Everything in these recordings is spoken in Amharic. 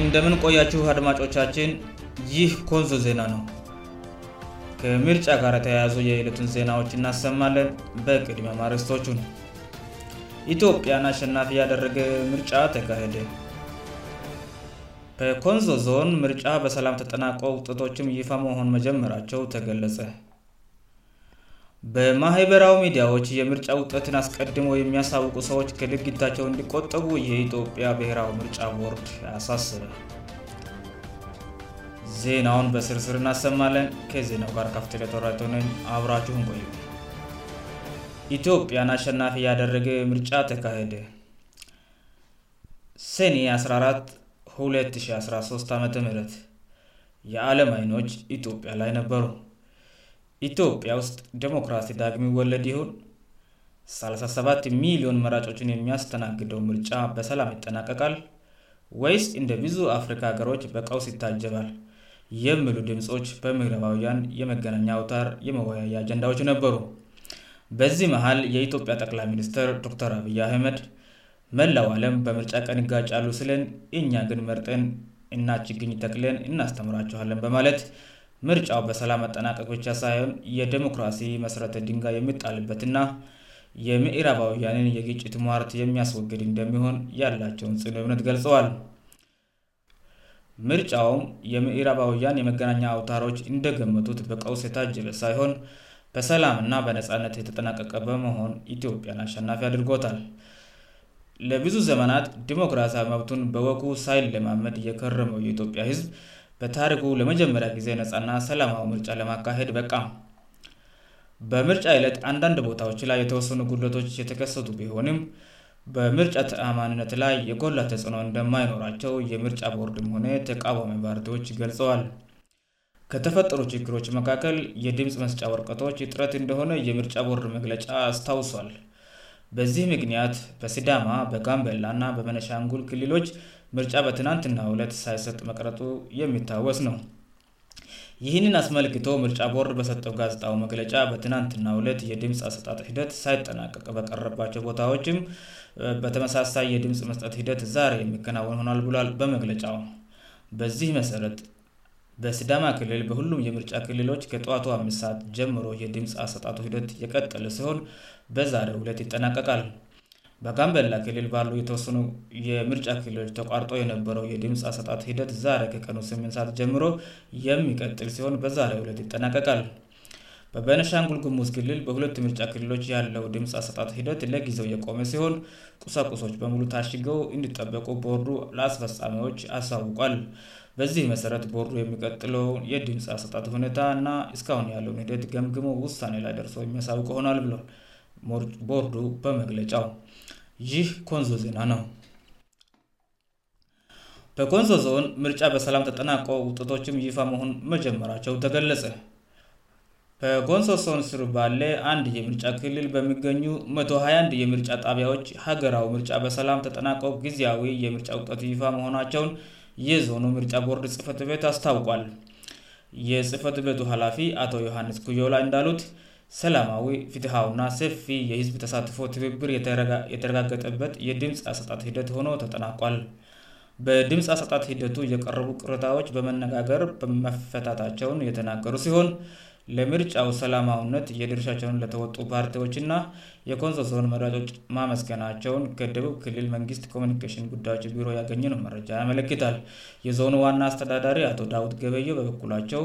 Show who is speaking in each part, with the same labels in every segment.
Speaker 1: እንደምንቆያችሁ አድማጮቻችን ይህ ኮንዞ ዜና ነው ከምርጫ ጋር የተያያዙ የዕለቱን ዜናዎች እናሰማለን በቀድሚማረክስቶቹ ነው ኢትዮጵያን አሸናፊ ያደረገ ምርጫ ተካሄደ በኮንዞ ዞን ምርጫ በሰላም ተጠናቆ ውጥቶችም ይፋ መሆን መጀመራቸው ተገለጸ በማህይበራዊ ሚዲያዎች የምርጫ ውጠትን አስቀድሞ የሚያሳውቁ ሰዎች ከልግታቸው እንዲቆጠቡ የኢትዮጵያ ብሔራዊ ምርጫ ቦርድ አሳስበ ዜናውን በስርስር እናሰማለን ከዜናው ጋር ካፍትለተወራቸሆነን አብራችሁን ቆዩ ኢትዮጵያን አሸናፊ ያደረገ ምርጫ ተካሄደ ሴኔ 14 2013 ዓም የዓለም አይኖች ኢትዮጵያ ላይ ነበሩ ኢትዮጵያ ውስጥ ዲሞክራሲ ዳግሚ ወለድ ይሁን 37 ሚሊዮን መራጮችን የሚያስተናግደው ምርጫ በሰላም ይጠናቀቃል ወይስ እንደ ብዙ አፍሪካ ሀገሮች በቀውስ ይታጀባል የምሉ ድምፆች በምረባውያን የመገናኛ አውታር የመወያይ አጀንዳዎች ነበሩ በዚህ መሀል የኢትዮጵያ ጠቅላይ ሚኒስትር ዶተር አብይ አህመድ መለው አለም በምርጫ ቀንይጋጫሉ ስለን እኛ ግን መርጠን እናችግኝ ተክለን እናስተምራቸኋለን በማለት ምርጫው በሰላም መጠናቀቅ ብቻ ሳሆን የዲሞክራሲ መስረተ ድንጋ የሚጣልበት ና የምዕራባውያንን የግጭት መርት የሚያስወግድ እንደሚሆን ያላቸውን ጽን ብነት ገልጸዋል ምርጫውም የምዕራባውያን የመገናኛ አውታሮች እንደገመቱት በቀውስ የታጀበ ሳይሆን በሰላም ና በነፃነት የተጠናቀቀ በመሆን ኢትዮጵያን አሸናፊ አድርጎታል ለብዙ ዘመናት ዲሞክራሲዊ መብቱን በወኩ ሳይል ለማመድ እየከረመው የኢትዮጵያ ህዝብ በታሪኩ ለመጀመሪያ ጊዜ ነፃና ሰላማዊ ምርጫ ለማካሄድ በቃ በምርጫ ዕለት አንዳንድ ቦታዎች ላይ የተወሰኑ ጉሎቶች የተከሰቱ ቢሆንም በምርጫ ተአማንነት ላይ የጎላ ተጽዕኖ እንደማይኖራቸው የምርጫ ቦርድም ሆነ ተቃባሚ ፓርቲዎች ገልጸዋል ከተፈጠሩ ችግሮች መካከል የድምፅ መስጫ ወርቀቶች ጥረት እንደሆነ የምርጫ ቦርድ መግለጫ አስታውሷል በዚህ ምክንያት በሲዳማ በጋምበላ ና በመነሻ ንጉል ክልሎች ምርጫ በትናንትና ሁለት ሳይሰጥ መቅረጡ የሚታወስ ነው ይህንን አስመልክቶ ምርጫ ቦርድ በሰጠው ጋዜጣው መግለጫ በትናንትና ሁለት የድምጽ አሰጣ ሂደት ሳይጠናቀቅ በቀረባቸው ቦታዎችም በተመሳሳይ የድምጽ መስጠት ሂደት ዛሬ የሚከናወን ሆናል ብል በመግለጫው በዚህ መሰረት በስዳማ ክልል በሁሉም የምርጫ ክልሎች ከጠዋቱ ምሳት ጀምሮ የድምፅ አሰጣቱ ሂደት የቀጠለ ሲሆን በዛሬው ሁለት ይጠናቀቃል በጋንበላ ክልል ባሉ የተወሰኑው የምርጫ ክልሎች ተቋርጦ የነበረው የድም አሰጣት ሂደት ዛር ከቀኑ ስምን ሰት ጀምሮ የሚቀጥል ሲሆን በዛሬ ሁለት ይጠናቀቃል በበነሻንጉል ጉሙዝ ክልል በሁለት ምርጫ ክልሎች ያለው ድም አሰጣት ሂደት ለጊዜው የቆመ ሲሆን ቁሳቁሶች በሙሉ ታሽገው እንድጠበቁ ቦርዱ ለአስፈጻሚዎች አሳውቋል በዚህ መሰረት ቦርዱ የሚቀጥለውን የድም አሰጣት ሁኔታ እና እስካሁን ያለውን ሂደት ገምግሞ ውሳኔ ላይ ደርሰ የሚያሳውቅ ሆናል ብል ቦርዱ በመግለጫው ይህ ኮንዞ ዜና ነው በኮንዞ ዞን ምርጫ በሰላም ተጠናቀ ውጠቶችም ይፋ መሆን መጀመራቸው ተገለጸ በኮንሶ ሶን ስር ባለ አንድ የምርጫ ክልል በሚገኙ 121 የምርጫ ጣቢያዎች ሀገራዊ ምርጫ በሰላም ተጠናቆ ጊዜያዊ የምርጫ ውጠት ይፋ መሆናቸውን የዞኑ ምርጫ ቦርድ ጽህፈት ቤት አስታውቋል የጽህፈት ቤቱ ኃላፊ አቶ ዮሐንስ ኩዮላ እንዳሉት ሰላማዊ ፍትሀውና ሰፊ የህዝብ ተሳትፎ ትብብር የተረጋገጠበት የድምፅ አሰጣት ሂደት ሆኖ ተጠናቋል በድምፅ አሰጣት ሂደቱ የቀረቡ ቅርታዎች በመነጋገር በመፈታታቸውን እየተናገሩ ሲሆን ለምርጫው ሰላማውነት እየደርሻቸውን ለተወጡ ፓርቲዎች ና የኮንዞ ዞን መራጮች ማመስገናቸውን ከደቡብ ክልል መንግስት ኮሚኒኬሽን ጉዳዮች ቢሮ ያገኙን መረጃ ያመለክታል የዞኑ ዋና አስተዳዳሪ አቶ ዳውት ገበዮው በበኩሏቸው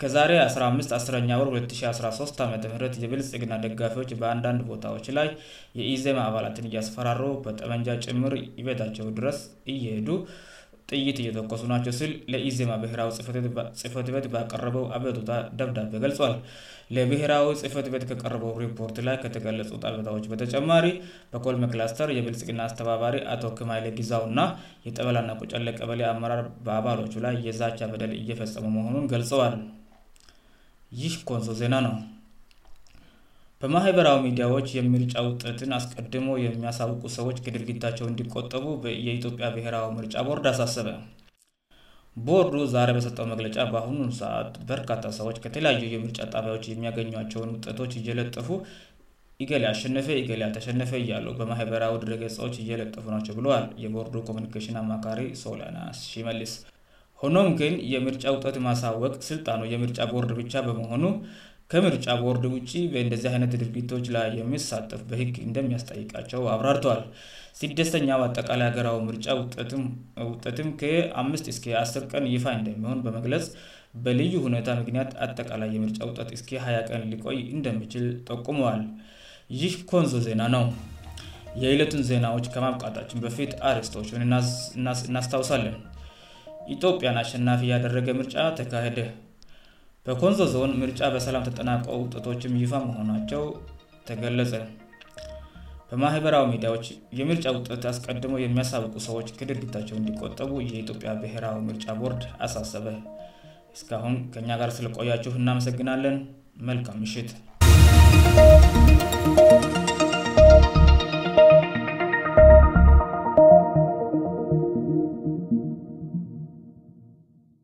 Speaker 1: ከዛሬ 151ኛ ወር 2013 ዓም የብልጽግና ደጋፊዎች በአንዳንድ ቦታዎች ላይ የኢዜማ አባላትን እያስፈራረው በጠመንጃ ጭምር ይቤታቸው ድረስ እየሄዱ ጥይት እየተቆሱ ናቸው ሲል ለኢዜማ ብሄራዊ ጽህፈት ቤት ባቀረበው አበቶታ ደብዳቤ ገልጿል ለብሄራዊ ጽህፈት ቤት ከቀረበው ሪፖርት ላይ ከተገለጹት አበታዎች በተጨማሪ በኮልመክላስተር የብልጽግና አስተባባሪ አቶ ክማይሌ ዲዛው ና የጠበላና ቁጫ ለቀበሌ አመራር በአባሎቹ ላይ የዛቻ በደል እየፈጸሙ መሆኑን ገልጸዋል ይህ ኮንዞ ዜና ነው በማህበራዊ ሚዲያዎች የሚርጫ ውጠትን አስቀድሞ የሚያሳውቁ ሰዎች ከድርጊታቸው እንዲቆጠቡ የኢትዮጵያ ብሄራዊ ምርጫ ቦርድ አሳስበ ቦርዱ ዛሬ በሰጠው መግለጫ በአሁኑ ሰአት በርካታ ሰዎች ከተለያዩ የምርጫ ጣቢያዎች የሚያገኟቸውን ውጠቶች እየለጠፉ ኢገል አሸነፈ ገል ያልተሸነፈ እያሉው በማህበራዊ ድረገጽዎች እየለጠፉ ናቸው ብለል የቦርዱ ኮሚኒኬሽን አማካሪ ሶሊያና ሲመልስ ሆኖም ግን የምርጫ ውጠት ማሳወቅ ስልጣኑ የምርጫ ቦርድ ብቻ በመሆኑ ከምርጫ ቦርድ ውጭ በእንደዚህ አይነት ድርጊቶች ላይ የሚሳጠፍ በህግ እንደሚያስጠይቃቸው አብራርተዋል ሲደስተኛው አጠቃላይ አገራው ምርጫ ውጠትም ከአምት እስኪ 10 ቀን ይፋ እንደሚሆን በመግለጽ በልዩ ሁኔታ ምክንያት አጠቃላይ የምርጫ ውጠት እስኪ 20 ቀን ሊቆይ እንደምችል ጠቁመዋል ይህ ኮንዞ ዜና ነው የዕለቱን ዜናዎች ከማብቃታችን በፊት አሬስቶችን እናስታውሳለን ኢትዮጵያን አሸናፊ ያደረገ ምርጫ ተካሄደ በኮንዞ ዞን ምርጫ በሰላም ተጠናቀ ውጥቶችም ይፋ መሆናቸው ተገለጸ በማህበራዊ ሚዲያዎች የምርጫ ውጥት አስቀድሞ የሚያሳብቁ ሰዎች ከድርጊታቸው እንዲቆጠቡ የኢትዮጵያ ብሔራዊ ምርጫ ቦርድ አሳሰበ እስካሁን ከኛ ጋር ስለቆያችሁ እናመሰግናለን መልካም ምሽት